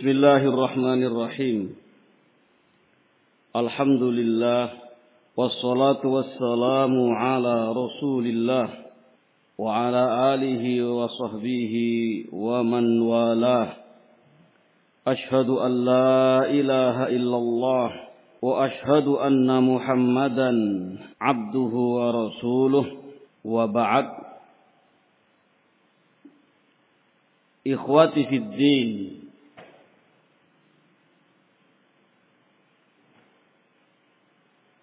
بسم الله الرحمن الرحيم. الحمد لله والصلاة والسلام على رسول الله وعلى آله وصحبه ومن والاه. أشهد أن لا إله إلا الله وأشهد أن محمدا عبده ورسوله. وبعد. إخواتي في الدين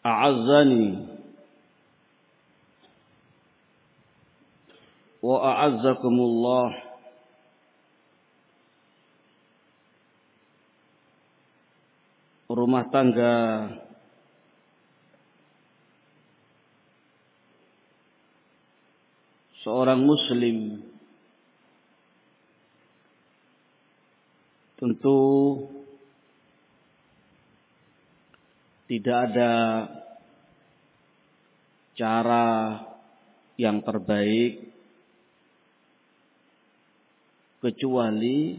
أعزني وأعزكم الله rumah tangga seorang muslim tentu tidak ada cara yang terbaik kecuali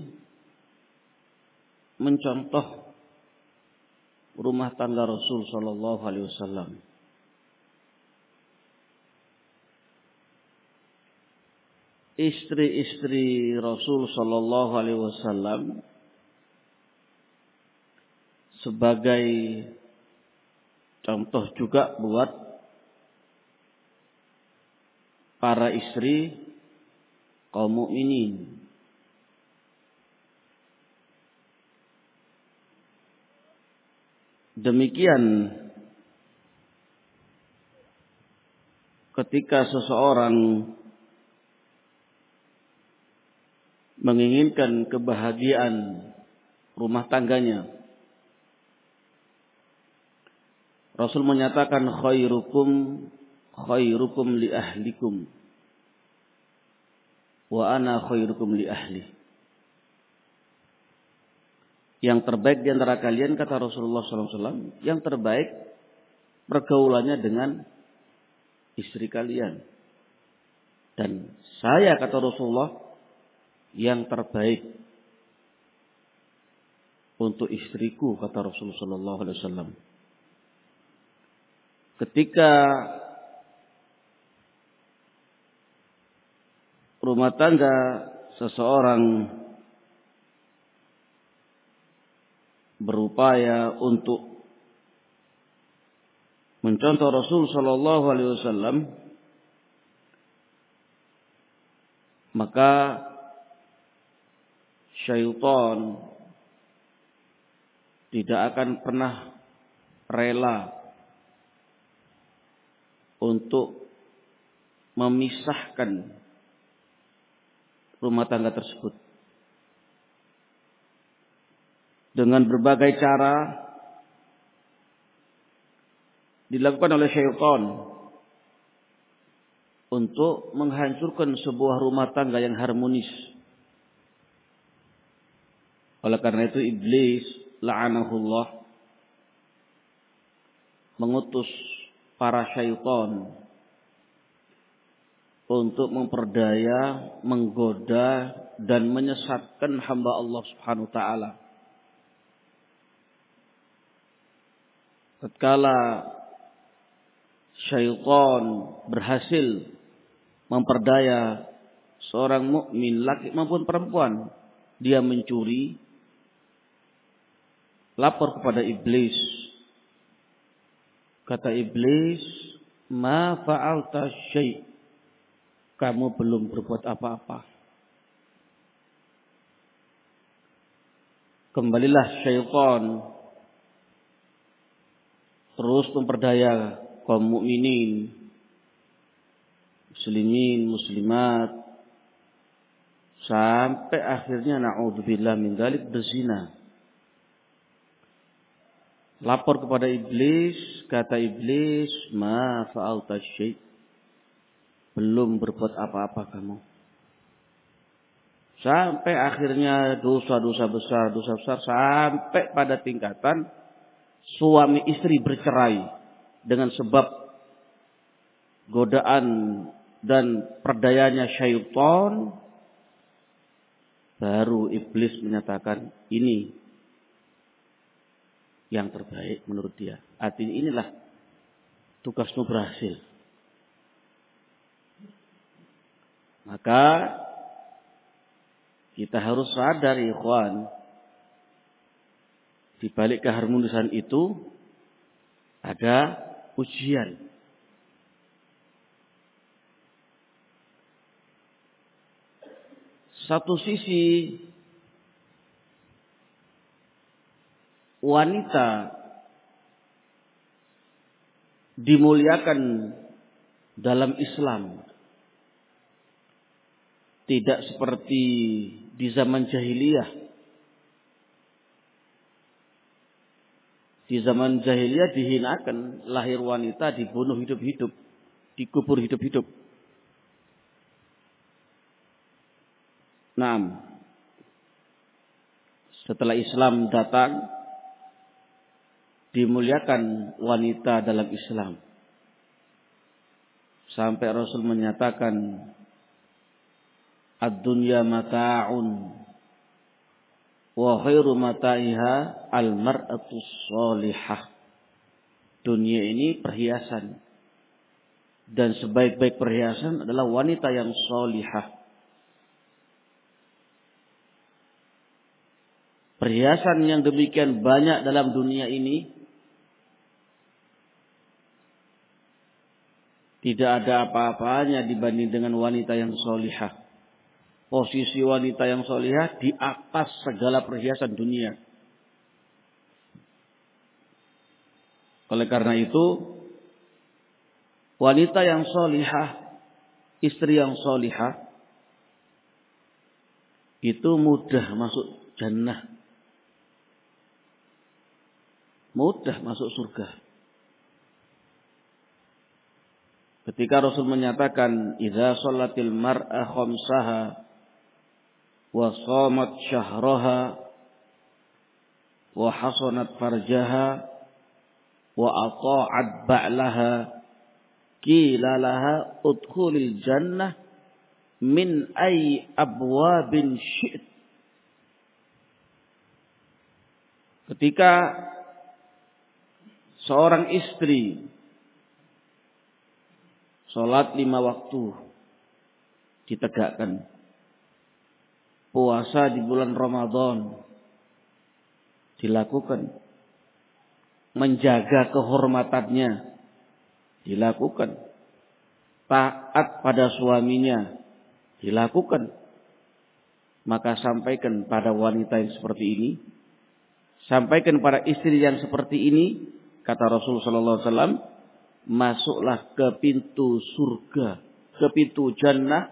mencontoh rumah tangga Rasul Shallallahu Alaihi Wasallam. Istri-istri Rasul Shallallahu Alaihi Wasallam sebagai contoh juga buat para istri kaum mukminin. Demikian ketika seseorang menginginkan kebahagiaan rumah tangganya Rasul menyatakan khairukum khairukum li ahlikum wa ana khairukum li ahli. Yang terbaik di antara kalian kata Rasulullah SAW, yang terbaik pergaulannya dengan istri kalian. Dan saya kata Rasulullah yang terbaik untuk istriku kata Rasulullah SAW ketika rumah tangga seseorang berupaya untuk mencontoh Rasul Shallallahu Alaihi Wasallam, maka syaitan tidak akan pernah rela untuk memisahkan rumah tangga tersebut. Dengan berbagai cara dilakukan oleh syaitan untuk menghancurkan sebuah rumah tangga yang harmonis. Oleh karena itu iblis la'anahullah mengutus para syaitan untuk memperdaya, menggoda dan menyesatkan hamba Allah Subhanahu wa taala. Tatkala syaitan berhasil memperdaya seorang mukmin laki maupun perempuan, dia mencuri lapor kepada iblis Kata iblis, "Ma fa'alta syai'." Kamu belum berbuat apa-apa. Kembalilah syaitan terus memperdaya kaum mukminin, muslimin, muslimat sampai akhirnya naudzubillah min dzalik. Lapor kepada iblis, kata iblis, "Ma fa'alta syai'." Belum berbuat apa-apa kamu. Sampai akhirnya dosa-dosa besar, dosa besar sampai pada tingkatan suami istri bercerai dengan sebab godaan dan perdayanya syaitan baru iblis menyatakan ini yang terbaik menurut dia. Artinya inilah tugasmu berhasil. Maka kita harus sadar ikhwan di balik keharmonisan itu ada ujian. Satu sisi wanita dimuliakan dalam Islam. Tidak seperti di zaman jahiliyah. Di zaman jahiliyah dihinakan, lahir wanita dibunuh hidup-hidup, dikubur hidup-hidup. Nah, setelah Islam datang, dimuliakan wanita dalam Islam. Sampai Rasul menyatakan ad-dunya mata'un wa khairu mata'iha al-mar'atu sholihah. Dunia ini perhiasan. Dan sebaik-baik perhiasan adalah wanita yang solihah. Perhiasan yang demikian banyak dalam dunia ini Tidak ada apa-apanya dibanding dengan wanita yang solihah. Posisi wanita yang solihah di atas segala perhiasan dunia. Oleh karena itu, wanita yang solihah, istri yang solihah, itu mudah masuk jannah. Mudah masuk surga. Ketika Rasul menyatakan idza sholatil mar'a khamsaha wa shamat syahraha wa hasanat farjaha wa ata'at ba'laha qila laha udkhulil jannah min ay abwabin syi'at Ketika seorang istri Sholat lima waktu ditegakkan. Puasa di bulan Ramadan dilakukan. Menjaga kehormatannya dilakukan. Taat pada suaminya dilakukan. Maka sampaikan pada wanita yang seperti ini. Sampaikan pada istri yang seperti ini. Kata Rasulullah SAW masuklah ke pintu surga, ke pintu jannah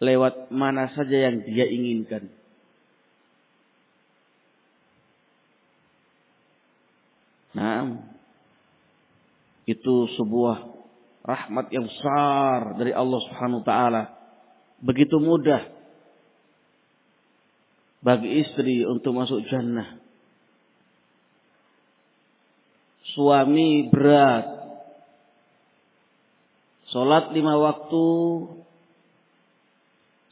lewat mana saja yang dia inginkan. Nah, itu sebuah rahmat yang besar dari Allah Subhanahu wa taala. Begitu mudah bagi istri untuk masuk jannah. Suami berat Sholat lima waktu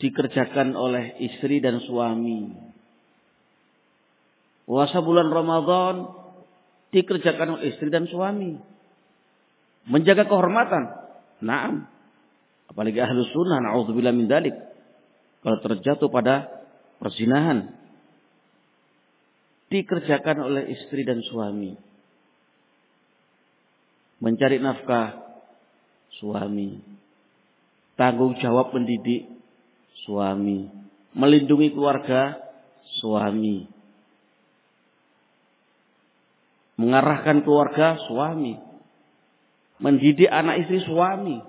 dikerjakan oleh istri dan suami. Puasa bulan Ramadan dikerjakan oleh istri dan suami. Menjaga kehormatan. Naam. Apalagi ahlu sunnah. Na'udzubillah min dalik. Kalau terjatuh pada persinahan. Dikerjakan oleh istri dan suami. Mencari nafkah suami. Tanggung jawab mendidik suami. Melindungi keluarga suami. Mengarahkan keluarga suami. Mendidik anak istri suami.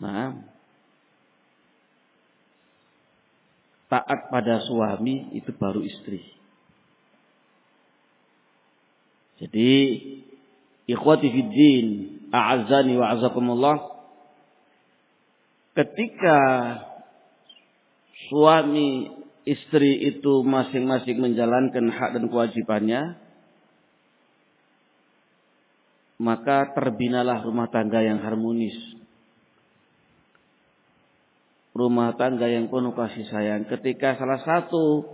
Nah, taat pada suami itu baru istri. Jadi Ikhwati fiddin, a'azzani wa. Ketika suami istri itu masing-masing menjalankan hak dan kewajibannya, maka terbinalah rumah tangga yang harmonis. rumah tangga yang penuh kasih sayang. Ketika salah satu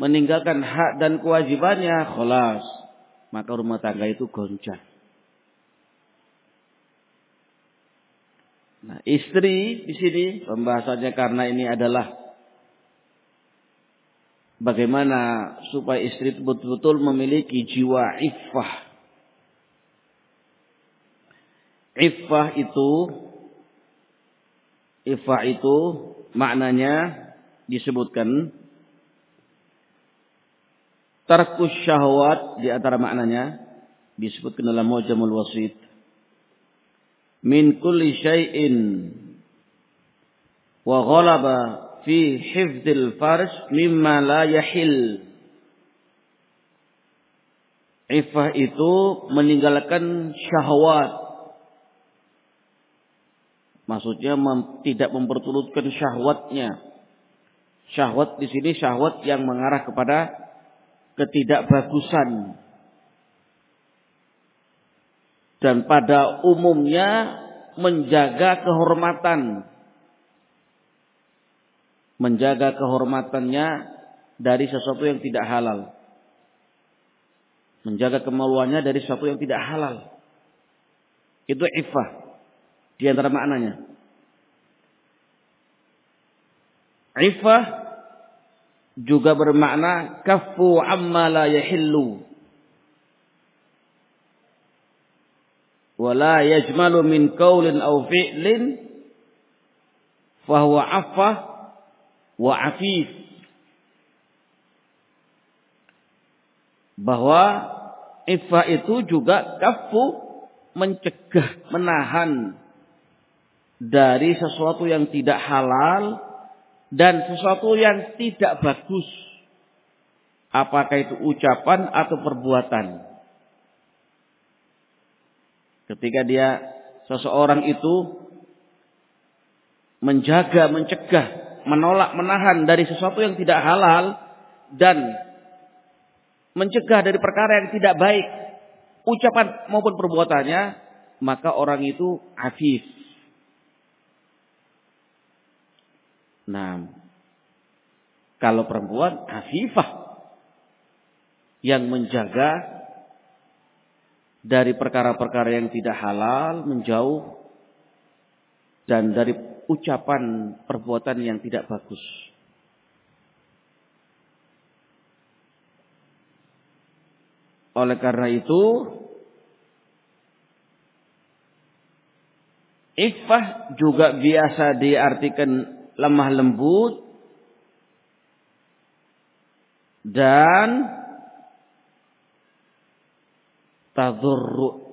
meninggalkan hak dan kewajibannya, kholas. Maka rumah tangga itu goncang. Nah, istri di sini pembahasannya karena ini adalah bagaimana supaya istri betul-betul memiliki jiwa iffah. Iffah itu iffah itu maknanya disebutkan tarkus syahwat di antara maknanya disebutkan dalam Mu'jamul Wasit min kulli syai'in wa ghalaba fi hifdzil farj mimma la yahil Ifah itu meninggalkan syahwat. Maksudnya mem tidak memperturutkan syahwatnya. Syahwat di sini syahwat yang mengarah kepada ketidakbagusan. Dan pada umumnya menjaga kehormatan. Menjaga kehormatannya dari sesuatu yang tidak halal. Menjaga kemaluannya dari sesuatu yang tidak halal. Itu ifah di antara maknanya. Ifah juga bermakna kafu amma la yahillu. Wala yajmalu min qaulin aw fi'lin. Fahuwa affah wa afif. Bahwa ifa itu juga kafu mencegah menahan dari sesuatu yang tidak halal dan sesuatu yang tidak bagus apakah itu ucapan atau perbuatan Ketika dia seseorang itu menjaga, mencegah, menolak, menahan dari sesuatu yang tidak halal dan mencegah dari perkara yang tidak baik, ucapan maupun perbuatannya, maka orang itu afif. Nah, kalau perempuan afifah yang menjaga dari perkara-perkara yang tidak halal menjauh dan dari ucapan perbuatan yang tidak bagus. Oleh karena itu, iffah juga biasa diartikan lemah lembut dan tadurru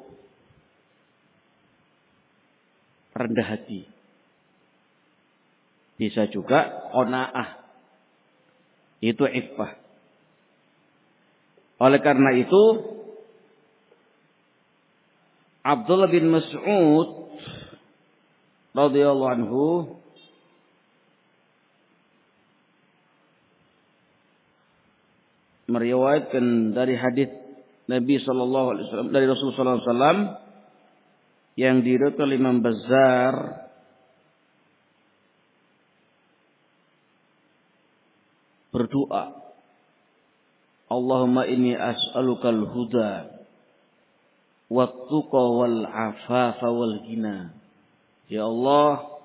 rendah hati. Bisa juga onaah. Itu iffah. Oleh karena itu Abdullah bin Mas'ud radhiyallahu anhu meriwayatkan dari hadis Nabi Shallallahu Alaihi Wasallam dari Rasulullah Sallallahu Alaihi Wasallam yang diriwayatkan oleh Imam Bazar berdoa Allahumma inni as'alukal huda wa tuqa wal afafa wal ghina. Ya Allah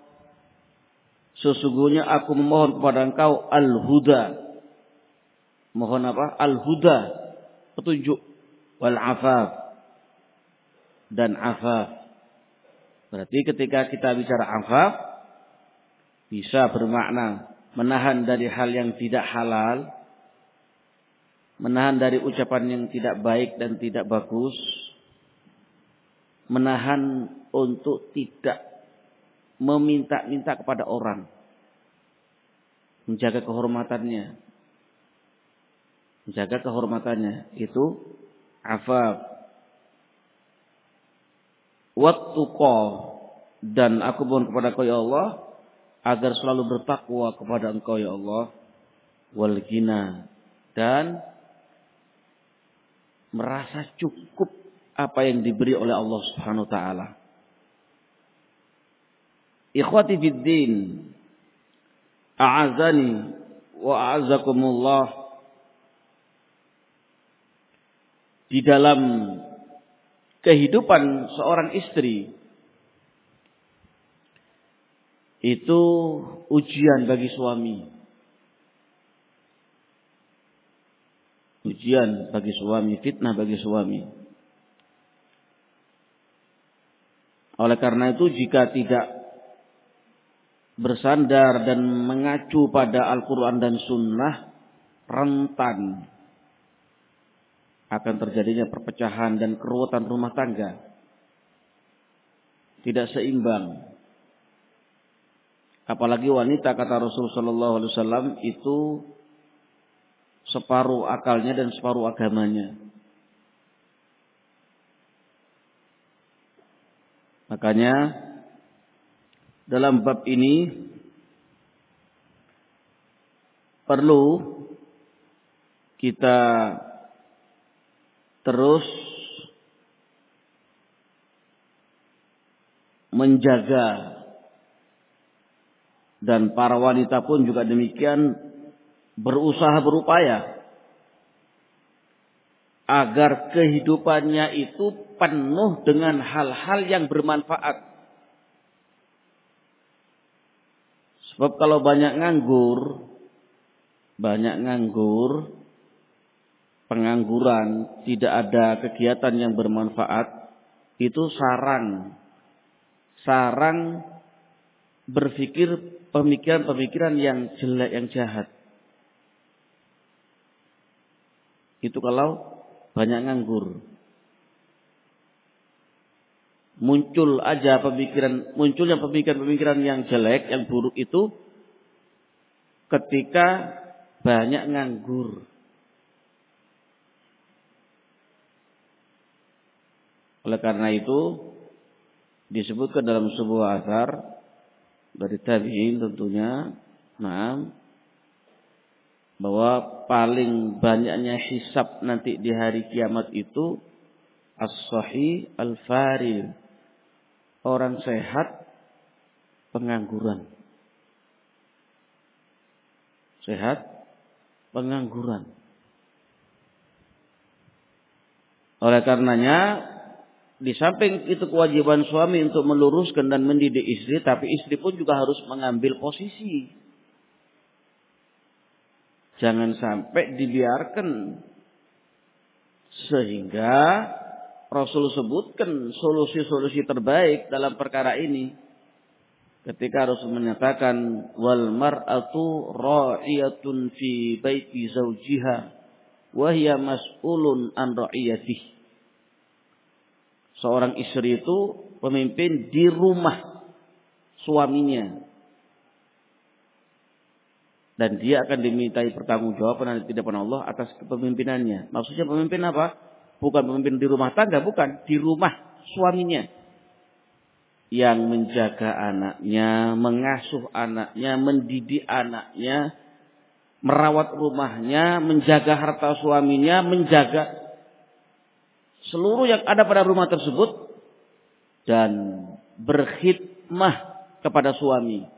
sesungguhnya aku memohon kepada engkau al-huda mohon apa? Al-huda. Petunjuk. Wal afaf dan afaf. Berarti ketika kita bicara afaf bisa bermakna menahan dari hal yang tidak halal, menahan dari ucapan yang tidak baik dan tidak bagus, menahan untuk tidak meminta-minta kepada orang, menjaga kehormatannya, menjaga kehormatannya. Itu afaf. Wattuqa. Dan aku mohon kepada Engkau ya Allah agar selalu bertakwa kepada Engkau ya Allah. Wal gina dan merasa cukup apa yang diberi oleh Allah Subhanahu wa taala. Ikhwati fiddin, a'azani wa a'azakumullah di dalam kehidupan seorang istri itu ujian bagi suami. Ujian bagi suami, fitnah bagi suami. Oleh karena itu jika tidak bersandar dan mengacu pada Al-Quran dan Sunnah rentan akan terjadinya perpecahan dan keruwetan rumah tangga. Tidak seimbang. Apalagi wanita kata Rasul Shallallahu Alaihi Wasallam itu separuh akalnya dan separuh agamanya. Makanya dalam bab ini perlu kita terus menjaga. Dan para wanita pun juga demikian berusaha berupaya agar kehidupannya itu penuh dengan hal-hal yang bermanfaat. Sebab kalau banyak nganggur, banyak nganggur, pengangguran, tidak ada kegiatan yang bermanfaat, itu sarang. Sarang berpikir pemikiran-pemikiran yang jelek, yang jahat. Itu kalau banyak nganggur. muncul aja pemikiran munculnya pemikiran-pemikiran yang jelek, yang buruk itu ketika banyak nganggur. Oleh karena itu disebutkan dalam sebuah asar dari tabi'in tentunya, nah, bahwa paling banyaknya hisab nanti di hari kiamat itu as-sahih al-faril orang sehat pengangguran. Sehat pengangguran. Oleh karenanya di samping itu kewajiban suami untuk meluruskan dan mendidik istri, tapi istri pun juga harus mengambil posisi. Jangan sampai dibiarkan sehingga Rasul sebutkan solusi-solusi terbaik dalam perkara ini. Ketika Rasul menyatakan wal mar'atu ra'iyatun fi baiti zawjiha wa hiya mas'ulun an ra'iyatih. Seorang istri itu pemimpin di rumah suaminya. Dan dia akan dimintai pertanggungjawaban di depan Allah atas kepemimpinannya. Maksudnya pemimpin apa? Bukan pemimpin di rumah tangga, bukan. Di rumah suaminya. Yang menjaga anaknya, mengasuh anaknya, mendidik anaknya, merawat rumahnya, menjaga harta suaminya, menjaga seluruh yang ada pada rumah tersebut dan berkhidmah kepada suami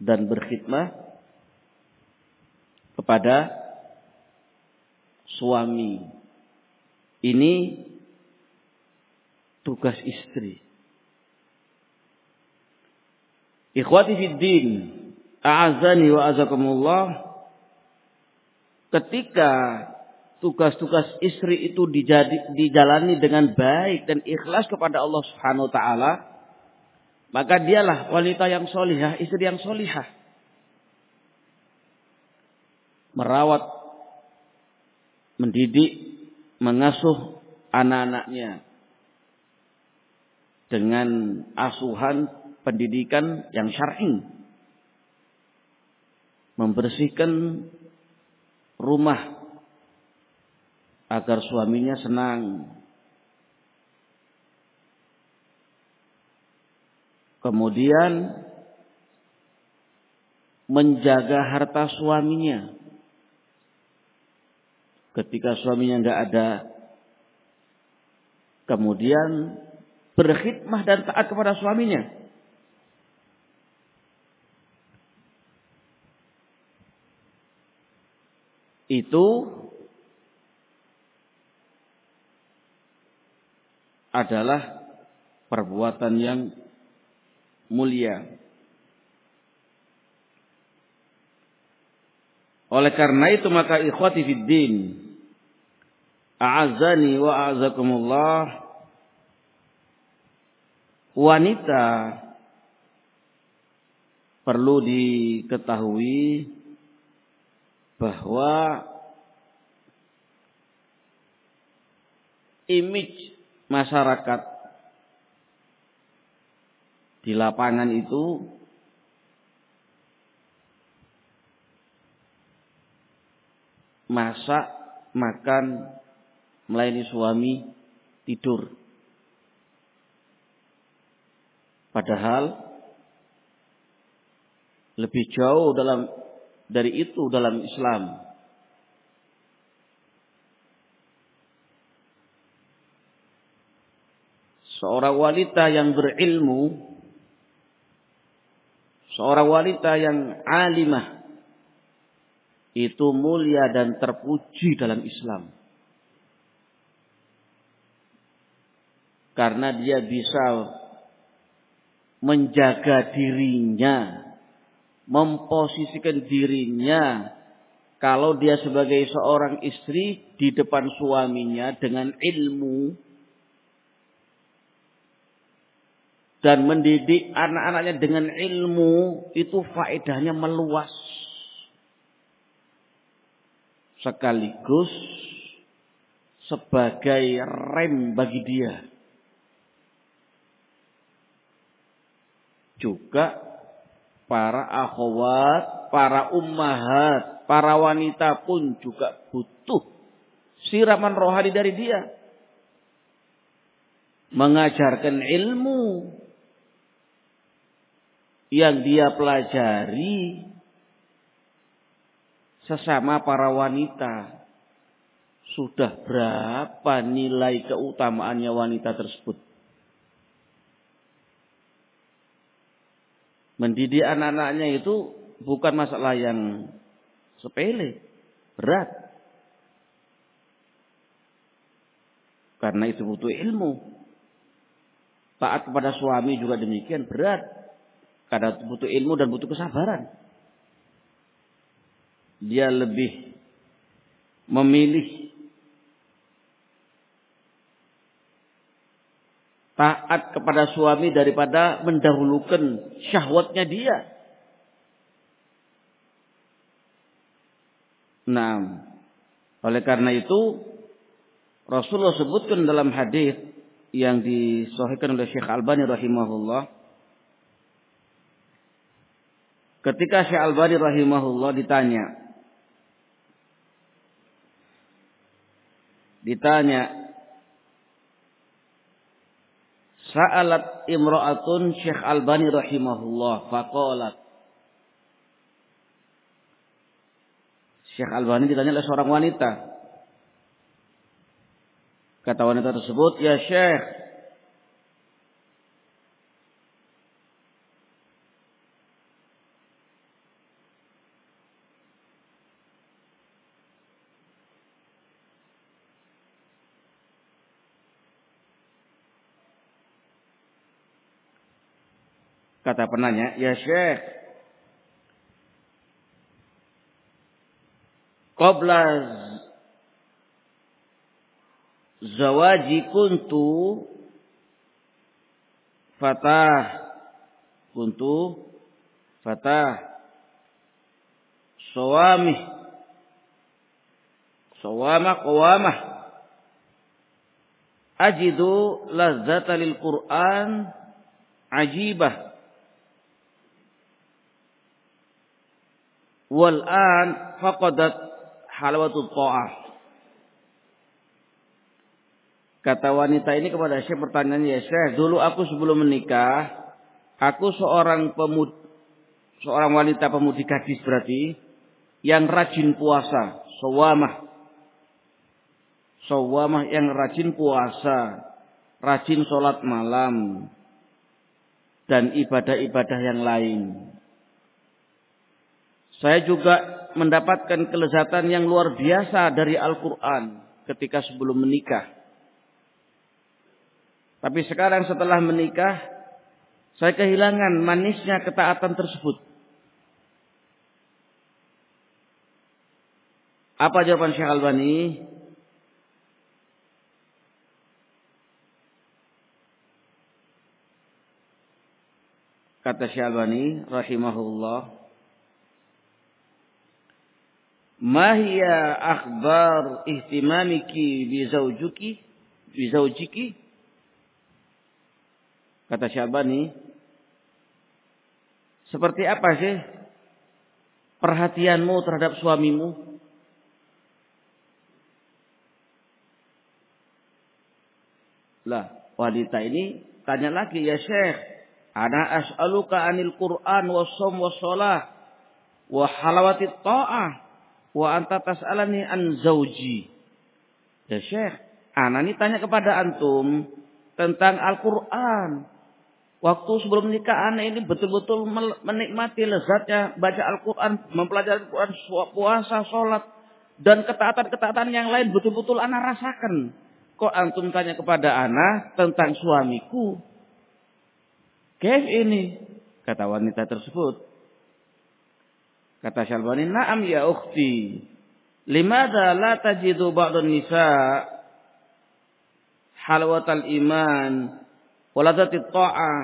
dan berkhidmah kepada suami. Ini tugas istri. Ikhwati fid din, a'azani wa. Ketika tugas-tugas istri itu dijadi, dijalani dengan baik dan ikhlas kepada Allah Subhanahu wa taala, maka dialah wanita yang solihah, istri yang solihah. Merawat mendidik, mengasuh anak-anaknya dengan asuhan pendidikan yang syar'i. Membersihkan rumah agar suaminya senang. Kemudian menjaga harta suaminya. Ketika suaminya nggak ada, kemudian berkhidmah dan taat kepada suaminya. Itu adalah perbuatan yang mulia. Oleh karena itu maka ikhwati fid din wa a'azakumullah wanita perlu diketahui bahwa image masyarakat di lapangan itu masak, makan, melayani suami, tidur. Padahal lebih jauh dalam dari itu dalam Islam. Seorang wanita yang berilmu, seorang wanita yang alimah, itu mulia dan terpuji dalam Islam. Karena dia bisa menjaga dirinya, memposisikan dirinya. Kalau dia sebagai seorang istri di depan suaminya dengan ilmu dan mendidik anak-anaknya dengan ilmu itu faedahnya meluas sekaligus sebagai rem bagi dia. Juga para akhwat, para ummahat, para wanita pun juga butuh siraman rohani dari dia. Mengajarkan ilmu yang dia pelajari sesama para wanita. Sudah berapa nilai keutamaannya wanita tersebut? Mendidik anak-anaknya itu bukan masalah yang sepele, berat. Karena itu butuh ilmu. Taat kepada suami juga demikian berat. Karena butuh ilmu dan butuh kesabaran dia lebih memilih taat kepada suami daripada mendahulukan syahwatnya dia. Nah, oleh karena itu Rasulullah sebutkan dalam hadis yang disahihkan oleh Syekh Albani rahimahullah ketika Syekh Albani rahimahullah ditanya ditanya Sa'alat imra'atun Syekh Albani rahimahullah? Faqalat. Syekh Albani ditanya oleh seorang wanita. Kata wanita tersebut, "Ya Syekh, Kata penanya, ya Syekh. Qabla zawaji kuntu fatah kuntu fatah sawami sawama qawamah ajidu lazzata lil Qur'an ajibah wal an faqadat halawatul. Kata wanita ini kepada Syekh pertanyaan ya Syekh, dulu aku sebelum menikah, aku seorang pemud seorang wanita pemudi gadis berarti yang rajin puasa, sawamah. Sawamah yang rajin puasa, rajin sholat malam, dan ibadah-ibadah yang lain. Saya juga mendapatkan kelezatan yang luar biasa dari Al-Quran ketika sebelum menikah. Tapi sekarang setelah menikah, saya kehilangan manisnya ketaatan tersebut. Apa jawaban Syekh Albani? Kata Syekh Albani rahimahullah Ma hiya akhbar ihtimamiki bi zawjuki bi zawjiki? Kata Syabani Seperti apa sih perhatianmu terhadap suamimu? Lah, wanita ini tanya lagi ya Syekh, ana as'aluka anil Qur'an wa shaum wa shalah wa halawati ta'ah wa anta tas'alani an zauji. Ya Syekh, ana ini tanya kepada antum tentang Al-Qur'an. Waktu sebelum nikah anak ini betul-betul menikmati lezatnya baca Al-Quran, mempelajari Al-Quran, puasa, sholat, dan ketaatan-ketaatan yang lain betul-betul anak rasakan. Kok antum tanya kepada anak tentang suamiku? Kev ini, kata wanita tersebut. Kata Syalbani, "Na'am ya ukhti. Limada la tajidu ba'dun nisa halwatal iman waladati ta'ah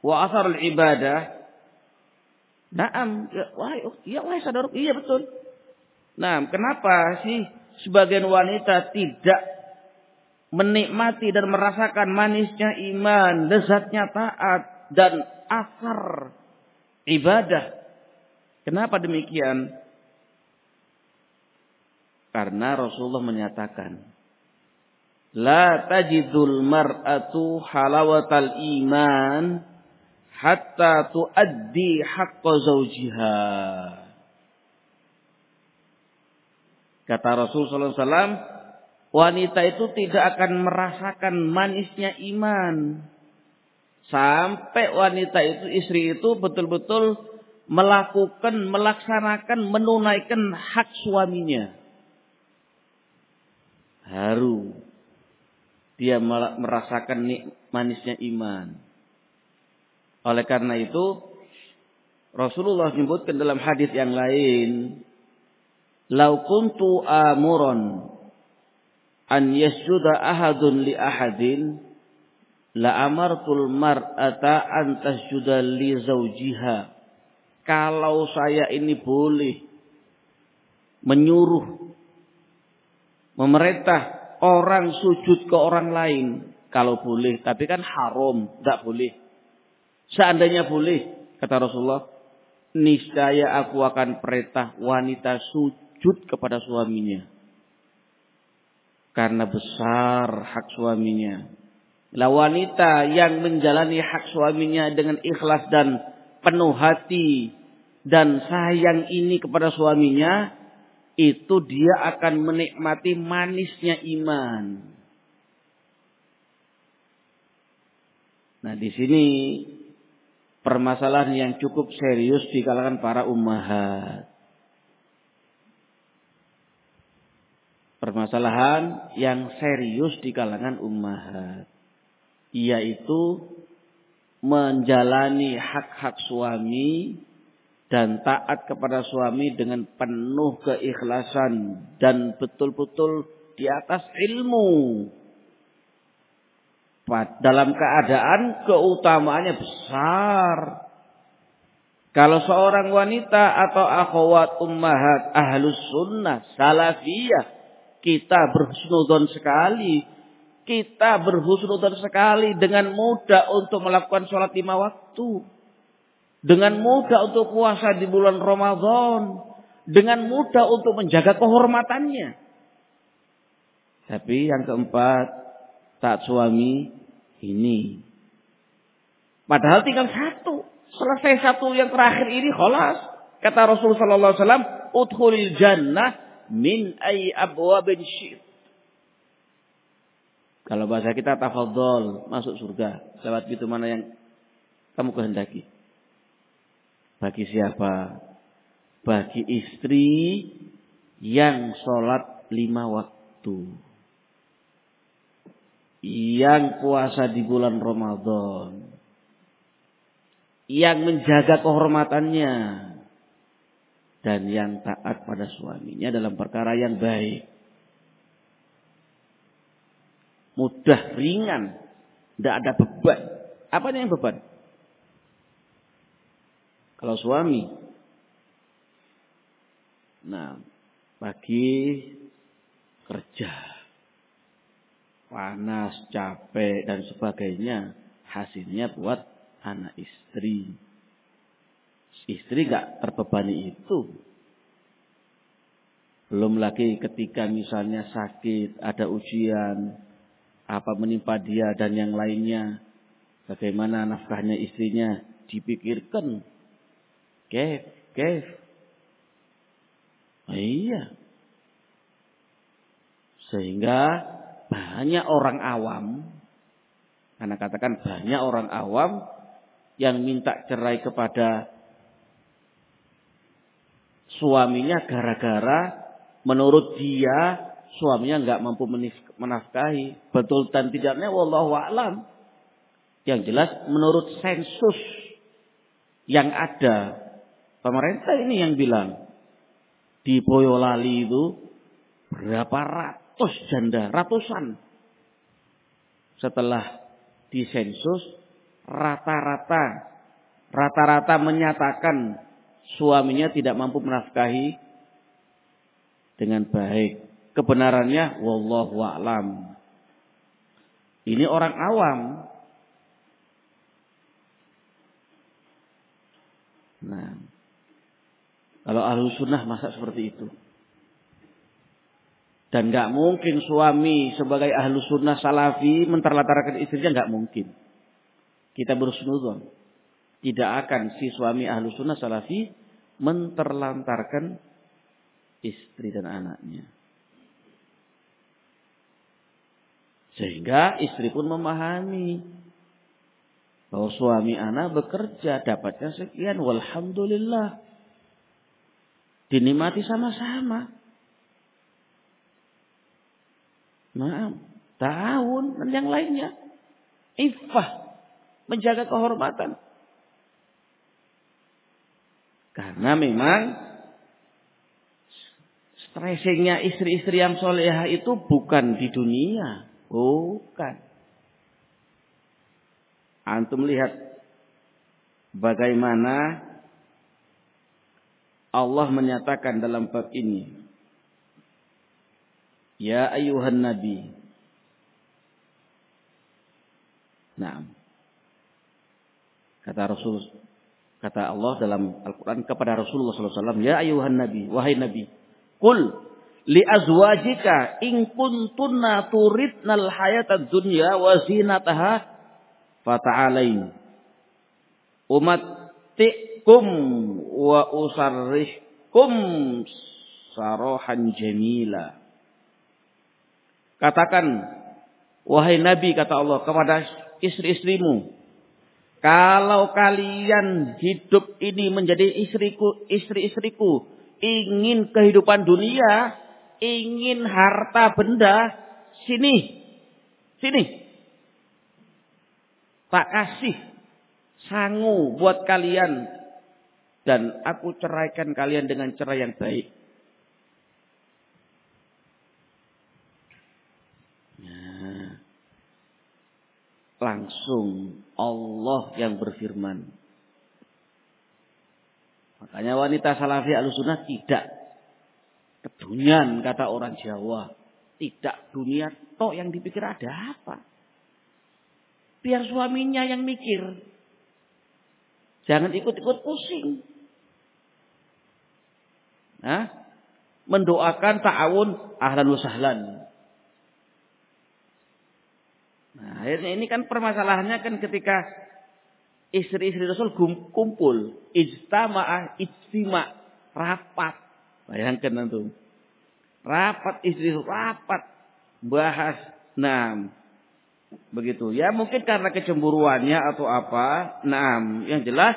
wa asar ibadah?" Naam, ya wahai ya wahai saudara, iya betul. Nah, kenapa sih sebagian wanita tidak menikmati dan merasakan manisnya iman, lezatnya taat dan asar ibadah? Kenapa demikian? Karena Rasulullah menyatakan, La tajidul mar'atu halawatal iman hatta tuaddi haqqa zawjiha. Kata Rasulullah SAW, wanita itu tidak akan merasakan manisnya iman. Sampai wanita itu, istri itu betul-betul melakukan, melaksanakan, menunaikan hak suaminya. Haru. Dia merasakan manisnya iman. Oleh karena itu, Rasulullah menyebutkan dalam hadis yang lain, "Lau kuntu amuron an yasjuda ahadun li ahadin la amartul mar'ata an tasjuda li zawjiha." Kalau saya ini boleh menyuruh, memerintah orang sujud ke orang lain, kalau boleh, tapi kan haram, tidak boleh. Seandainya boleh, kata Rasulullah, niscaya aku akan perintah wanita sujud kepada suaminya. Karena besar hak suaminya. Lah wanita yang menjalani hak suaminya dengan ikhlas dan penuh hati dan sayang ini kepada suaminya, itu dia akan menikmati manisnya iman. Nah, di sini permasalahan yang cukup serius di kalangan para ummahat. Permasalahan yang serius di kalangan ummahat. Yaitu menjalani hak-hak suami dan taat kepada suami dengan penuh keikhlasan dan betul-betul di atas ilmu. Dalam keadaan keutamaannya besar. Kalau seorang wanita atau akhwat ummahat ahlus sunnah salafiyah kita berhusnudon sekali kita berhusnudan sekali dengan mudah untuk melakukan sholat lima waktu. Dengan mudah untuk puasa di bulan Ramadan. Dengan mudah untuk menjaga kehormatannya. Tapi yang keempat, taat suami ini. Padahal tinggal satu. Selesai satu yang terakhir ini kholas. Kata Rasulullah SAW, Udhulil jannah min ay abwabin syir. Kalau bahasa kita tafadhol, masuk surga. Lewat pintu mana yang kamu kehendaki. Bagi siapa? bagi istri yang sholat lima waktu. Yang puasa di bulan Ramadan. Yang menjaga kehormatannya. Dan yang taat pada suaminya dalam perkara yang baik. Mudah, ringan. Tidak ada beban. Apa yang beban? Kalau suami. Nah, pagi kerja. Panas, capek, dan sebagainya. Hasilnya buat anak istri. Istri gak terbebani itu. Belum lagi ketika misalnya sakit, ada ujian, apa menimpa dia dan yang lainnya. Bagaimana nafkahnya istrinya dipikirkan Kef, kef. Oh, iya. Sehingga banyak orang awam, karena katakan banyak orang awam yang minta cerai kepada suaminya gara-gara menurut dia suaminya nggak mampu menafkahi. Betul dan tidaknya wallahu a'lam. Yang jelas menurut sensus yang ada Pemerintah ini yang bilang di Boyolali itu berapa ratus janda, ratusan. Setelah disensus rata-rata rata-rata menyatakan suaminya tidak mampu menafkahi dengan baik. Kebenarannya wallahu a'lam. Ini orang awam. Nah, kalau ahlu sunnah masa seperti itu. Dan nggak mungkin suami sebagai ahlu sunnah salafi menterlantarkan istrinya nggak mungkin. Kita berusnudon. Tidak akan si suami ahlu sunnah salafi menterlantarkan istri dan anaknya. Sehingga istri pun memahami bahwa suami anak bekerja dapatnya sekian walhamdulillah dinikmati sama-sama. Nah, tahun dan yang lainnya. Ifah. Menjaga kehormatan. Karena memang stressingnya istri-istri yang soleha itu bukan di dunia. Bukan. Antum lihat bagaimana Allah menyatakan dalam bab ini. Ya ayuhan nabi. Nah. Kata Rasul kata Allah dalam Al-Qur'an kepada Rasulullah SAW, "Ya ayuhan nabi, wahai nabi, qul li azwajika in kuntunna turidnal hayatad dunya wa zinataha fata'alain." Umat kum wa usarrihkum sarohan jamila. Katakan, wahai Nabi kata Allah kepada istri-istrimu, kalau kalian hidup ini menjadi istriku, istri-istriku, ingin kehidupan dunia, ingin harta benda, sini, sini. Tak kasih sangu buat kalian dan aku ceraikan kalian dengan cerai yang baik. Nah, langsung Allah yang berfirman. Makanya wanita salafi alusunah tidak kedunian kata orang Jawa. Tidak dunia toh yang dipikir ada apa. Biar suaminya yang mikir. Jangan ikut-ikut pusing. Hah? Mendoakan ta'awun ahlan wa sahlan. Nah, akhirnya ini kan permasalahannya kan ketika istri-istri Rasul kumpul, ijtama'ah, ijtima, rapat. Bayangkan nanti. Rapat istri rapat bahas. Nah, begitu. Ya mungkin karena kecemburuannya atau apa. Nah, yang jelas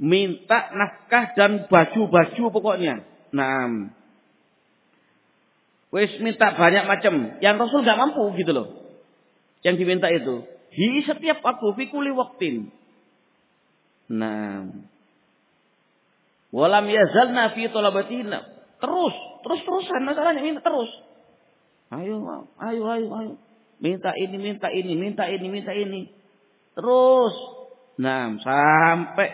minta nafkah dan baju-baju pokoknya. Nah, wis minta banyak macam. Yang Rasul nggak mampu gitu loh. Yang diminta itu. Di setiap waktu, fi kulli waktin. Nah. Walam yazalna fi talabatina. Terus, terus-terusan masalahnya minta terus. Ayo, ayo, ayo, ayo. Minta ini, minta ini, minta ini, minta ini. Terus. Nah, sampai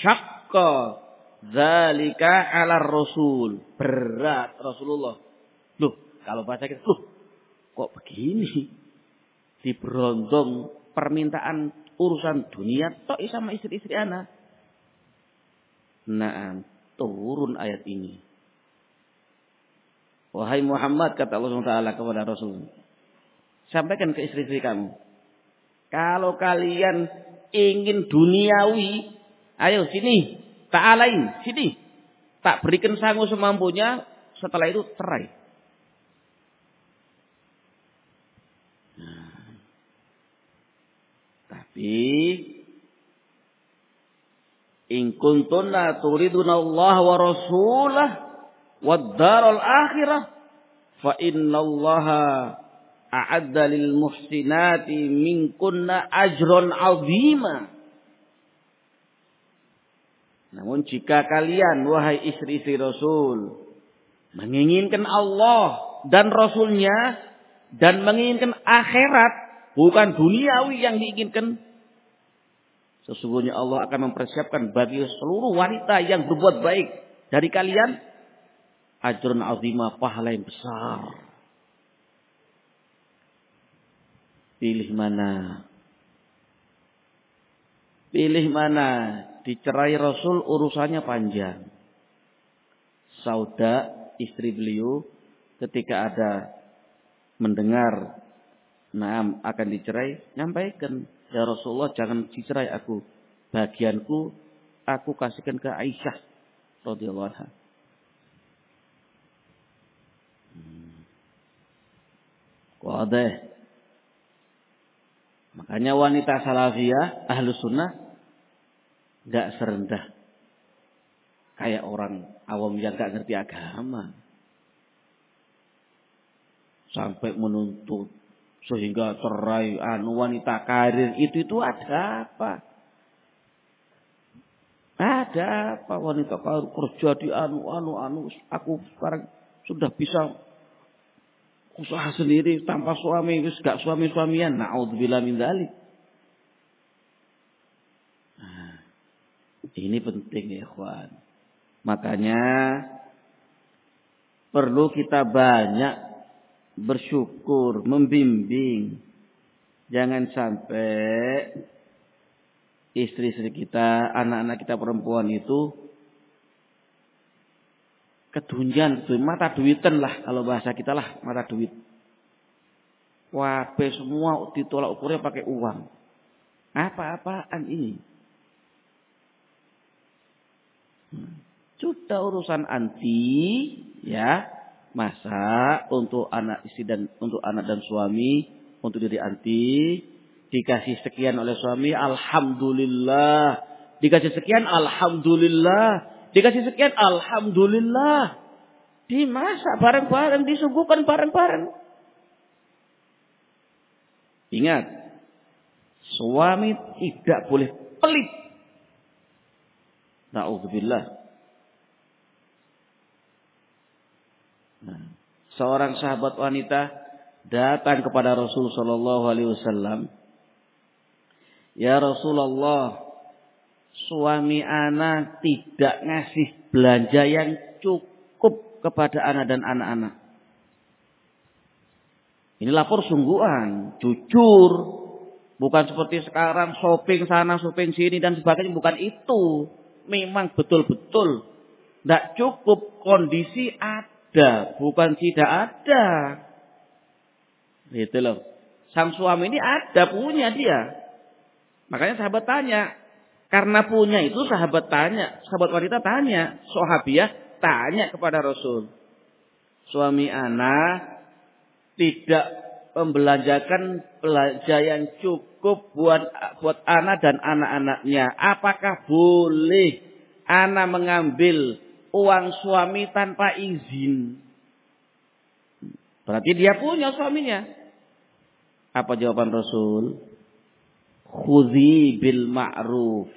syakka zalika ala rasul. Berat Rasulullah. Loh, kalau baca kita, loh, kok begini? Diberondong permintaan urusan dunia tok sama istri-istri anak. Nah, turun ayat ini. Wahai Muhammad kata Allah SWT kepada Rasul. Sampaikan ke istri-istri kamu. Kalau kalian ingin duniawi, ayo sini, tak alain, sini. Tak berikan sanggup semampunya, setelah itu cerai. Nah. Tapi in kuntunna turiduna Allah wa rasulah wad daral akhirah fa inna Allah a'adda lil muhsinati minkunna ajron azima. Namun jika kalian wahai istri-istri Rasul menginginkan Allah dan Rasulnya dan menginginkan akhirat bukan duniawi yang diinginkan sesungguhnya Allah akan mempersiapkan bagi seluruh wanita yang berbuat baik dari kalian ajrun azima pahala yang besar Pilih mana? Pilih mana? Dicerai Rasul urusannya panjang. Sauda istri beliau ketika ada mendengar Naam akan dicerai, nyampaikan, ya Rasulullah jangan dicerai aku. Bagianku aku kasihkan ke Aisyah radhiyallahu anha. Makanya wanita salafiyah, ahlu sunnah, gak serendah. Kayak orang awam yang gak ngerti agama. Sampai menuntut. Sehingga cerai anu wanita karir itu itu ada apa? Ada apa? Wanita karir kerja di anu anu anu aku sekarang sudah bisa usaha sendiri tanpa suami wis gak suami suamian naudzubillah min dzalik. Nah, ini penting ya ikhwan. Makanya perlu kita banyak bersyukur membimbing jangan sampai istri-istri kita anak-anak kita perempuan itu kedunjan, mata duitan lah kalau bahasa kita lah mata duit. Wabe semua ditolak ukurnya pakai uang. Apa-apaan ini? Hmm. Sudah urusan anti, ya masa untuk anak istri dan untuk anak dan suami, untuk diri anti, dikasih sekian oleh suami, alhamdulillah. Dikasih sekian, alhamdulillah. Dikasih sekian, Alhamdulillah. Dimasak bareng-bareng, disuguhkan bareng-bareng. Ingat, suami tidak boleh pelit. Na'udzubillah. Nah, seorang sahabat wanita datang kepada Rasul Shallallahu Alaihi Wasallam. Ya Rasulullah, suami anak tidak ngasih belanja yang cukup kepada anak dan anak-anak. Ini lapor sungguhan, jujur. Bukan seperti sekarang shopping sana, shopping sini dan sebagainya. Bukan itu. Memang betul-betul. Tidak cukup. Kondisi. Bukan tidak ada. Gitu loh. Sang suami ini ada, punya dia. Makanya sahabat tanya, karena punya itu sahabat tanya, sahabat wanita tanya, sahabiah tanya kepada Rasul. Suami anak tidak membelanjakan belanja yang cukup buat buat anak dan anak-anaknya. Apakah boleh anak mengambil uang suami tanpa izin? Berarti dia punya suaminya. Apa jawaban Rasul? Khudhi bil ma'ruf.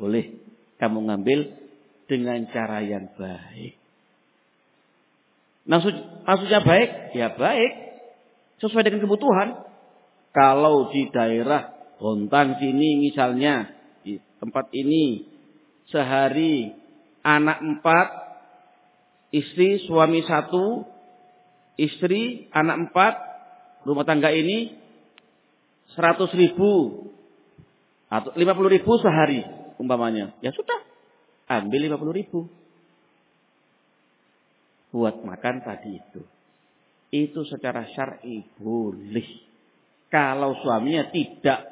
Boleh kamu ngambil dengan cara yang baik. Maksud, maksudnya baik? Ya baik. Sesuai dengan kebutuhan. Kalau di daerah Bontang sini misalnya. Di tempat ini. Sehari anak empat. Istri suami satu. Istri anak empat. Rumah tangga ini. Seratus ribu. Atau lima puluh ribu sehari umpamanya. Ya sudah. Ambil lima puluh ribu buat makan tadi itu. Itu secara syar'i boleh. Kalau suaminya tidak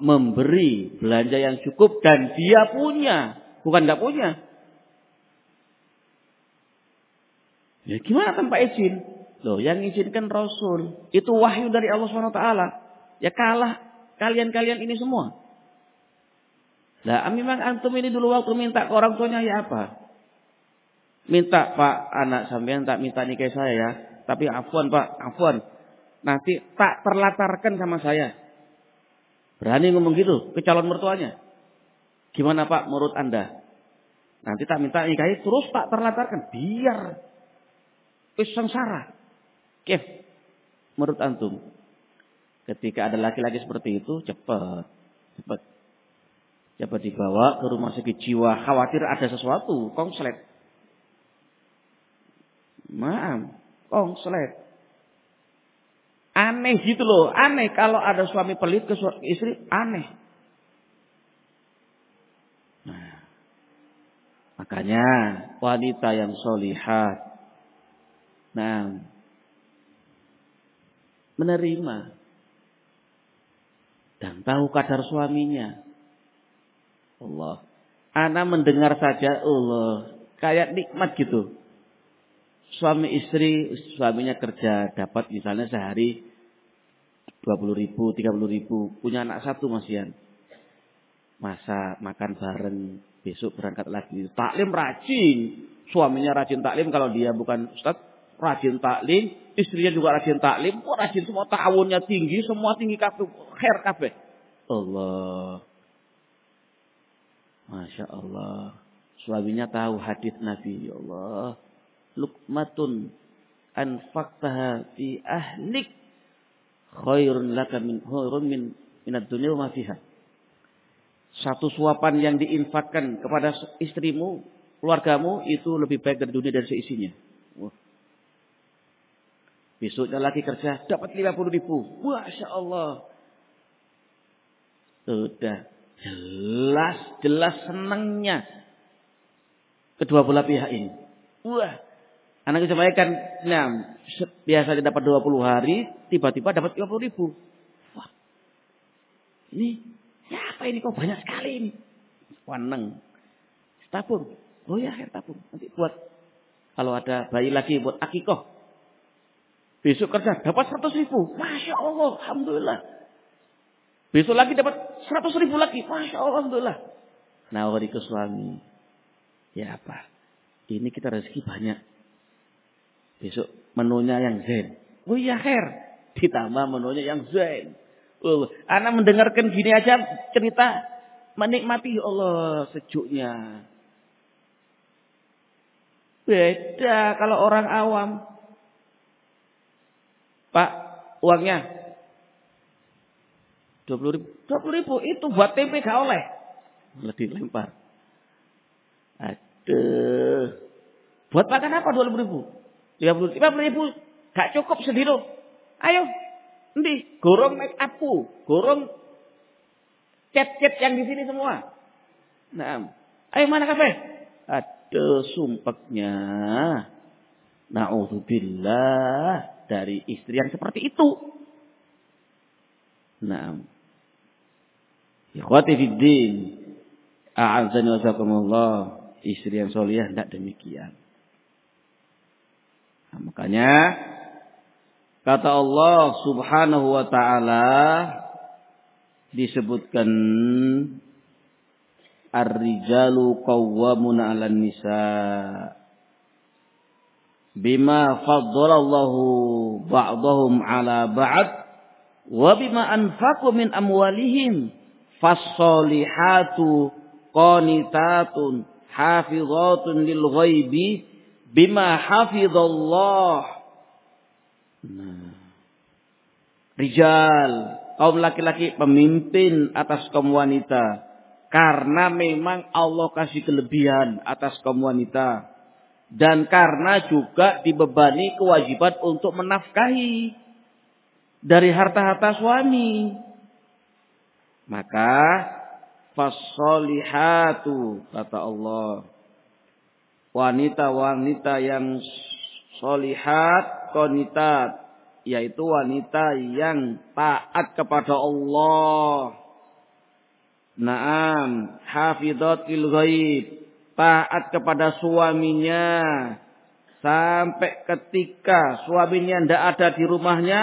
memberi belanja yang cukup dan dia punya, bukan tidak punya. Ya gimana tanpa izin? Loh, yang izinkan Rasul. Itu wahyu dari Allah SWT. Ya kalah kalian-kalian ini semua. Lah, memang antum ini dulu waktu minta ke orang tuanya ya apa? Minta Pak anak sampean tak minta nikah saya ya. Tapi afwan Pak, afwan. Nanti tak terlatarkan sama saya. Berani ngomong gitu ke calon mertuanya. Gimana Pak menurut Anda? Nanti tak minta nikahi terus tak terlatarkan. Biar. Wis sengsara. Kif. Menurut antum. Ketika ada laki-laki seperti itu cepat. Cepat. Cepat dibawa ke rumah sakit jiwa. Khawatir ada sesuatu. Konslet. Maaf, konslet. Aneh gitu loh, aneh kalau ada suami pelit ke istri, aneh. Nah, makanya wanita yang solihat, nah, menerima dan tahu kadar suaminya. Allah, anak mendengar saja Allah kayak nikmat gitu suami istri, suaminya kerja dapat misalnya sehari 20 ribu, 30 ribu. Punya anak satu masian. Masa makan bareng, besok berangkat lagi. Taklim rajin. Suaminya rajin taklim kalau dia bukan ustaz. Rajin taklim. Istrinya juga rajin taklim. Wah rajin semua tahunnya tinggi. Semua tinggi kafe. Khair kafe. Allah. Masya Allah. Suaminya tahu hadis Nabi. Ya Allah lukmatun anfaqtaha fi ahlik khairun laka min khairun min minad dunya wa fiha. Satu suapan yang diinfakkan kepada istrimu, keluargamu itu lebih baik dari dunia dan seisinya. Wah. Besoknya lagi kerja dapat 50 ribu. Masya Allah. Sudah jelas jelas senangnya kedua belah pihak ini. Wah, Anak sampaikan, nah, biasanya dapat 20 hari, tiba-tiba dapat 50 ribu. Wah, ini, ya apa ini kok banyak sekali ini. Waneng. Tabung. Oh ya, air tabung. Nanti buat, kalau ada bayi lagi buat akikoh. Besok kerja dapat 100 ribu. Masya Allah, Alhamdulillah. Besok lagi dapat 100 ribu lagi. Masya Allah, Alhamdulillah. Nawari ke suami. Ya apa? Ini kita rezeki banyak Besok menunya yang zen. Oh iya her. Ditambah menunya yang zen. Oh, anak mendengarkan gini aja cerita menikmati Allah sejuknya. Beda kalau orang awam. Pak, uangnya 20 ribu. 20 ribu itu buat tempe gak oleh. Lebih lempar. Aduh. Buat makan apa 20 ribu? 50 50 ribu gak cukup sendiri. Ayo, nanti gorong make upku, gorong cat-cat yang di sini semua. Nah, ayo mana kafe? Ada sumpeknya. Nauzubillah dari istri yang seperti itu. Nah, Ikhwati fiddin. A'azani wa Istri yang soliyah tidak demikian. Nah, makanya Kata Allah Subhanahu wa taala disebutkan Ar-rijalu qawwamuna 'alan nisa. Bima faddalallahu ba'dahum 'ala ba'd wa bima anfaqu min amwalihim fas-solihatu qanitatun hafizatun lil ghaibi bima hafizallah nah. Rijal. Kaum laki-laki pemimpin atas kaum wanita. Karena memang Allah kasih kelebihan atas kaum wanita. Dan karena juga dibebani kewajiban untuk menafkahi dari harta-harta suami. Maka fasolihatu kata Allah. Wanita-wanita yang solihat konitat yaitu wanita yang taat kepada Allah Naam, hafidhatil ghaib, taat kepada suaminya sampai ketika suaminya tidak ada di rumahnya,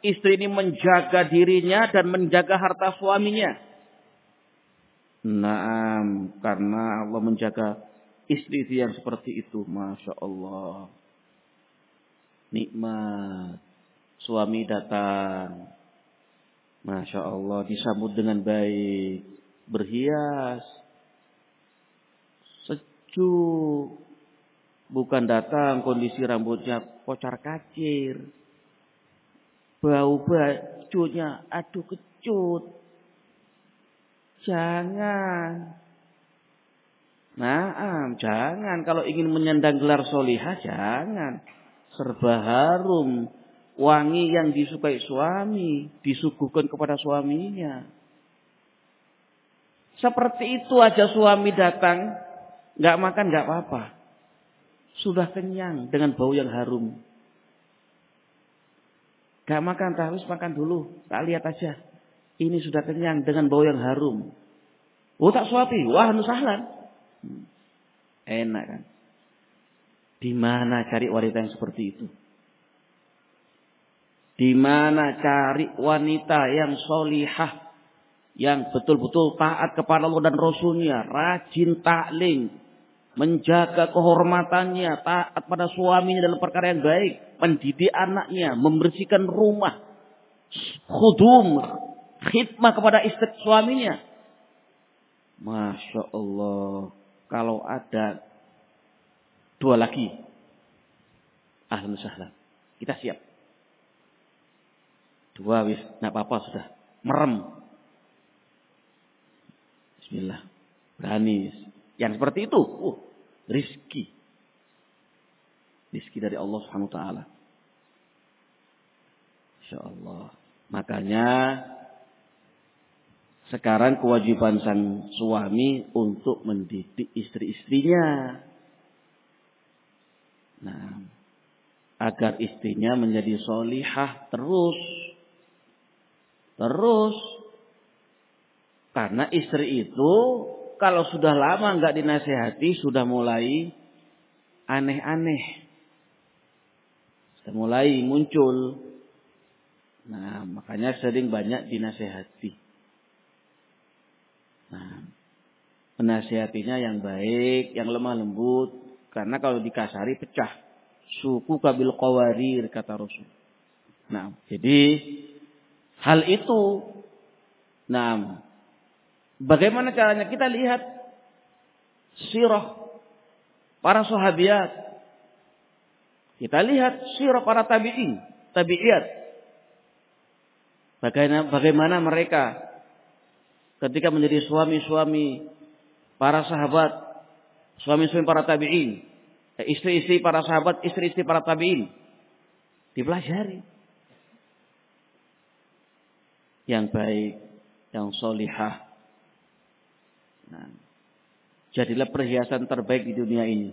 istri ini menjaga dirinya dan menjaga harta suaminya. Naam, karena Allah menjaga istri yang seperti itu, masya Allah. Nikmat, suami datang, masya Allah disambut dengan baik berhias, sejuk. Bukan datang kondisi rambutnya kocar kacir. Bau bajunya aduh kecut. Jangan. Nah, jangan. Kalau ingin menyandang gelar solihah, jangan. Serba harum. Wangi yang disukai suami. Disuguhkan kepada suaminya. Seperti itu aja suami datang, nggak makan nggak apa-apa. Sudah kenyang dengan bau yang harum. Gak makan, harus makan dulu. Tak lihat aja. Ini sudah kenyang dengan bau yang harum. Oh tak suapi, wah nusahlan. Hmm. Enak kan. Di mana cari wanita yang seperti itu? Di mana cari wanita yang solihah yang betul-betul taat kepada Allah dan Rasulnya, rajin taklim, menjaga kehormatannya, taat pada suaminya dalam perkara yang baik, mendidik anaknya, membersihkan rumah, khudum, khidmah kepada istri suaminya. Masya Allah, kalau ada dua lagi, ahlan sahlan, kita siap. Dua wis, nggak apa-apa sudah, merem, Bismillah. Berani. Yang seperti itu. Uh, rizki. Rizki dari Allah Subhanahu wa taala. Allah. Makanya sekarang kewajiban sang suami untuk mendidik istri-istrinya. Nah, agar istrinya menjadi solihah terus. Terus karena istri itu kalau sudah lama nggak dinasehati sudah mulai aneh-aneh. Sudah mulai muncul. Nah, makanya sering banyak dinasehati. Nah, menasehatinya yang baik, yang lemah lembut. Karena kalau dikasari pecah. Suku kabil qawarir kata Rasul. Nah, jadi hal itu nah Bagaimana caranya? Kita lihat sirah para sahabiat. Kita lihat sirah para tabi'in, tabi'iyat. Bagaimana, bagaimana mereka ketika menjadi suami-suami para sahabat, suami-suami para tabi'in, istri-istri para sahabat, istri-istri para tabi'in. Dipelajari. Yang baik, yang solihah, Nah, jadilah perhiasan terbaik di dunia ini.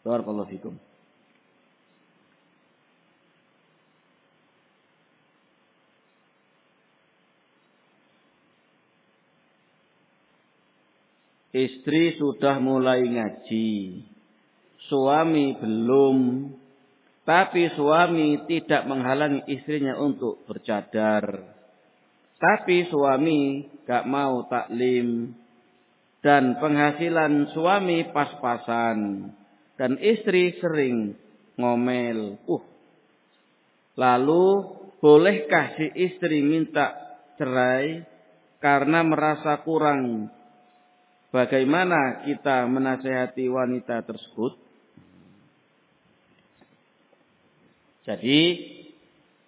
Barakallahu fikum. Istri sudah mulai ngaji. Suami belum. Tapi suami tidak menghalangi istrinya untuk bercadar. Tapi suami gak mau taklim. Dan penghasilan suami pas-pasan. Dan istri sering ngomel. Uh. Lalu bolehkah si istri minta cerai karena merasa kurang? Bagaimana kita menasehati wanita tersebut? Jadi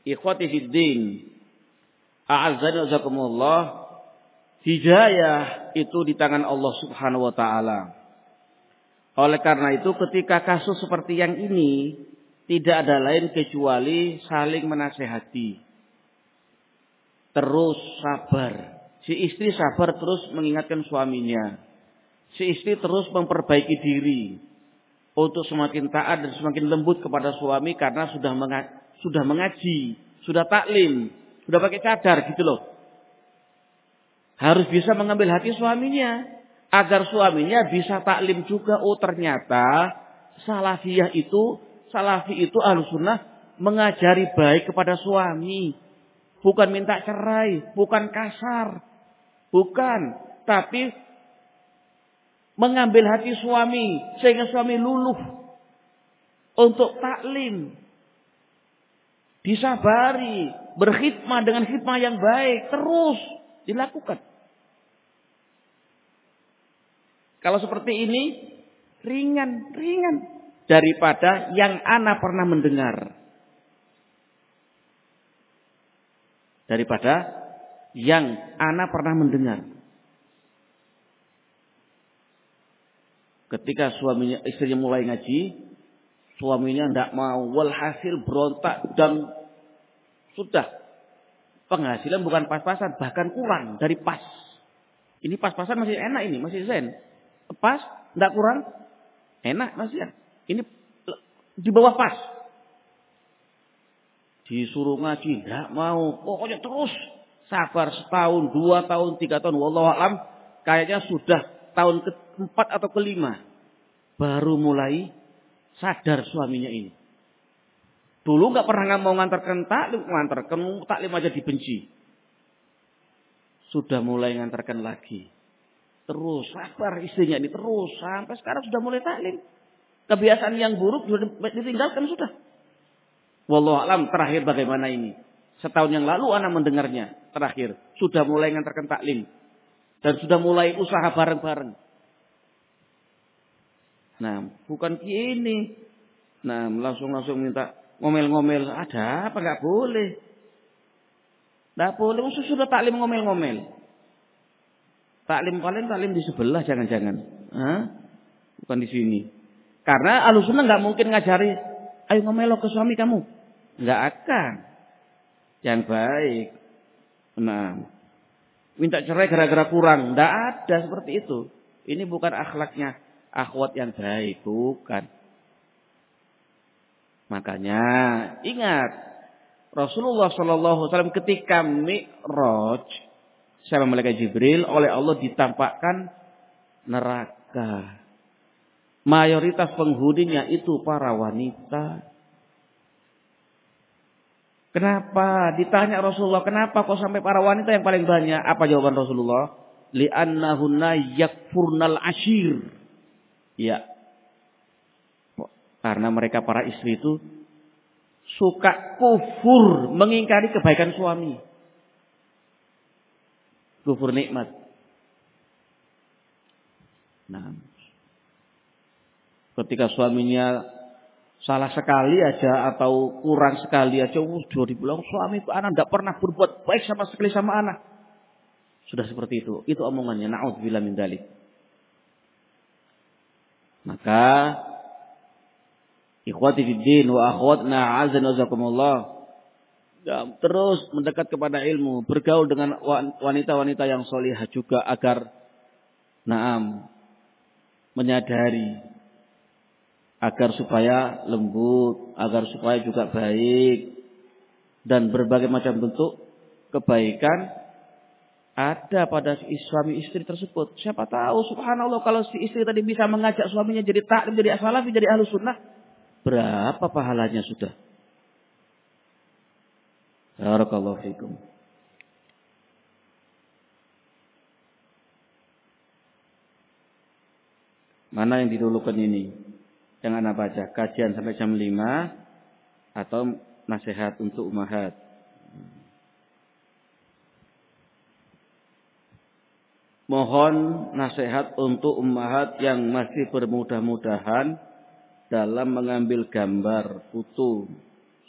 ikhwati fiddin a'azzani wazakumullah hidayah itu di tangan Allah Subhanahu wa taala. Oleh karena itu ketika kasus seperti yang ini tidak ada lain kecuali saling menasehati. Terus sabar. Si istri sabar terus mengingatkan suaminya. Si istri terus memperbaiki diri untuk semakin taat dan semakin lembut kepada suami karena sudah mengaji, sudah mengaji, sudah taklim, sudah pakai cadar gitu loh. Harus bisa mengambil hati suaminya agar suaminya bisa taklim juga. Oh ternyata salafiyah itu, salafi itu sunnah mengajari baik kepada suami. Bukan minta cerai, bukan kasar. Bukan. Tapi mengambil hati suami sehingga suami luluh untuk taklim. Disabari berkhidmah dengan khidmah yang baik terus dilakukan. Kalau seperti ini ringan ringan daripada yang ana pernah mendengar. Daripada yang ana pernah mendengar Ketika suaminya istrinya mulai ngaji, suaminya tidak mau, walhasil berontak dan sudah penghasilan bukan pas-pasan, bahkan kurang dari pas. Ini pas-pasan masih enak ini, masih zen. Pas, tidak kurang, enak masih. Ya. Ini di bawah pas. Disuruh ngaji, tidak mau. Pokoknya terus sabar setahun, dua tahun, tiga tahun. Wallahualam, kayaknya sudah tahun keempat atau kelima baru mulai sadar suaminya ini. Dulu nggak pernah mau ngantarkan taklim, ngantarkan taklim aja dibenci. Sudah mulai ngantarkan lagi. Terus sabar istrinya ini terus sampai sekarang sudah mulai taklim. Kebiasaan yang buruk sudah ditinggalkan sudah. Wallahu alam terakhir bagaimana ini? Setahun yang lalu anak mendengarnya terakhir sudah mulai ngantarkan taklim dan sudah mulai usaha bareng-bareng. Nah, bukan gini. Nah, langsung-langsung minta ngomel-ngomel. Ada apa? Gak boleh. Gak boleh. Usus sudah taklim ngomel-ngomel. Taklim kalian taklim di sebelah jangan-jangan. Bukan di sini. Karena alusunah nggak mungkin ngajari. Ayo ngomel ke suami kamu. Nggak akan. Yang baik. Nah, minta cerai gara-gara kurang. Tidak ada seperti itu. Ini bukan akhlaknya akhwat yang baik, bukan. Makanya ingat Rasulullah Shallallahu Alaihi ketika Mi'raj sama malaikat Jibril oleh Allah ditampakkan neraka. Mayoritas penghuninya itu para wanita. Kenapa? Ditanya Rasulullah, kenapa kok sampai para wanita yang paling banyak? Apa jawaban Rasulullah? Li'annahunna yakfurnal ashir. Ya. Karena mereka para istri itu suka kufur, mengingkari kebaikan suami. Kufur nikmat. Nah, ketika suaminya salah sekali aja atau kurang sekali aja, uh, sudah suami itu anak tidak pernah berbuat baik sama sekali sama anak. Sudah seperti itu. Itu omongannya. Na'udzubillah min dalik. Maka ikhwati fiddin wa akhwatna azan wazakumullah terus mendekat kepada ilmu, bergaul dengan wanita-wanita yang solihah juga agar naam menyadari agar supaya lembut, agar supaya juga baik dan berbagai macam bentuk kebaikan ada pada suami istri tersebut. Siapa tahu subhanallah kalau si istri tadi bisa mengajak suaminya jadi taklim, jadi asalafi, jadi ahlu sunnah. Berapa pahalanya sudah? Barakallahu fikum. Mana yang didulukan ini? Yang anak baca. Kajian sampai jam 5 atau nasihat untuk umahat. Mohon nasihat untuk umahat yang masih bermudah-mudahan dalam mengambil gambar foto.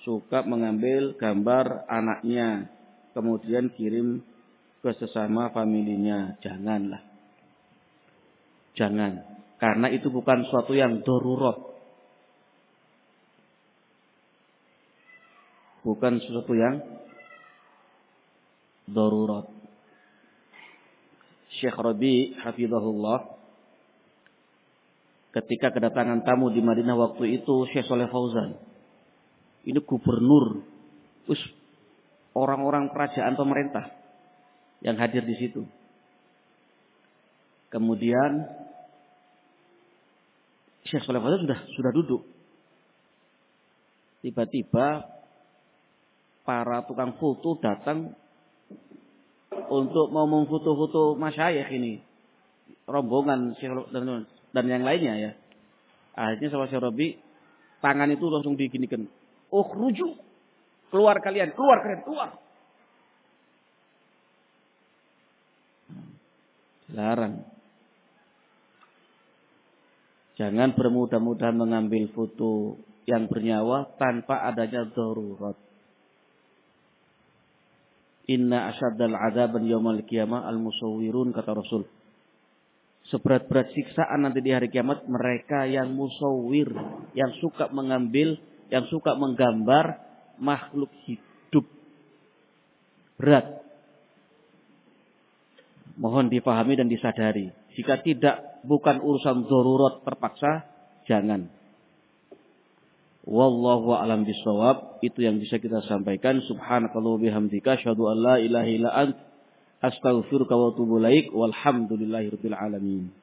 Suka mengambil gambar anaknya. Kemudian kirim ke sesama familinya. Janganlah. Jangan. Karena itu bukan suatu yang darurat. Bukan sesuatu yang darurat. Syekh Rabi hafizahullah ketika kedatangan tamu di Madinah waktu itu Syekh Soleh Fauzan. Ini gubernur, us orang-orang kerajaan pemerintah yang hadir di situ. Kemudian Syekh Fauzan sudah sudah duduk. Tiba-tiba para tukang foto datang untuk mau memfoto-foto masyayikh ini. Rombongan dan, dan yang lainnya ya. Akhirnya sama Syekh Robi, tangan itu langsung diginikan. Oh rujuk. Keluar kalian, keluar kalian, keluar. Larang. Jangan bermudah-mudahan mengambil foto yang bernyawa tanpa adanya darurat. Inna asyaddal azaban yawmal qiyamah al-musawwirun kata Rasul. Seberat-berat siksaan nanti di hari kiamat mereka yang musawwir, yang suka mengambil, yang suka menggambar makhluk hidup. Berat. Mohon dipahami dan disadari. Jika tidak bukan urusan darurat terpaksa, jangan. Wallahu a'lam bisawab. Itu yang bisa kita sampaikan. Subhanakallah bihamdika. Asyhadu an la ilaha illa ant. Astaghfiruka wa atubu ilaik. Walhamdulillahirabbil alamin.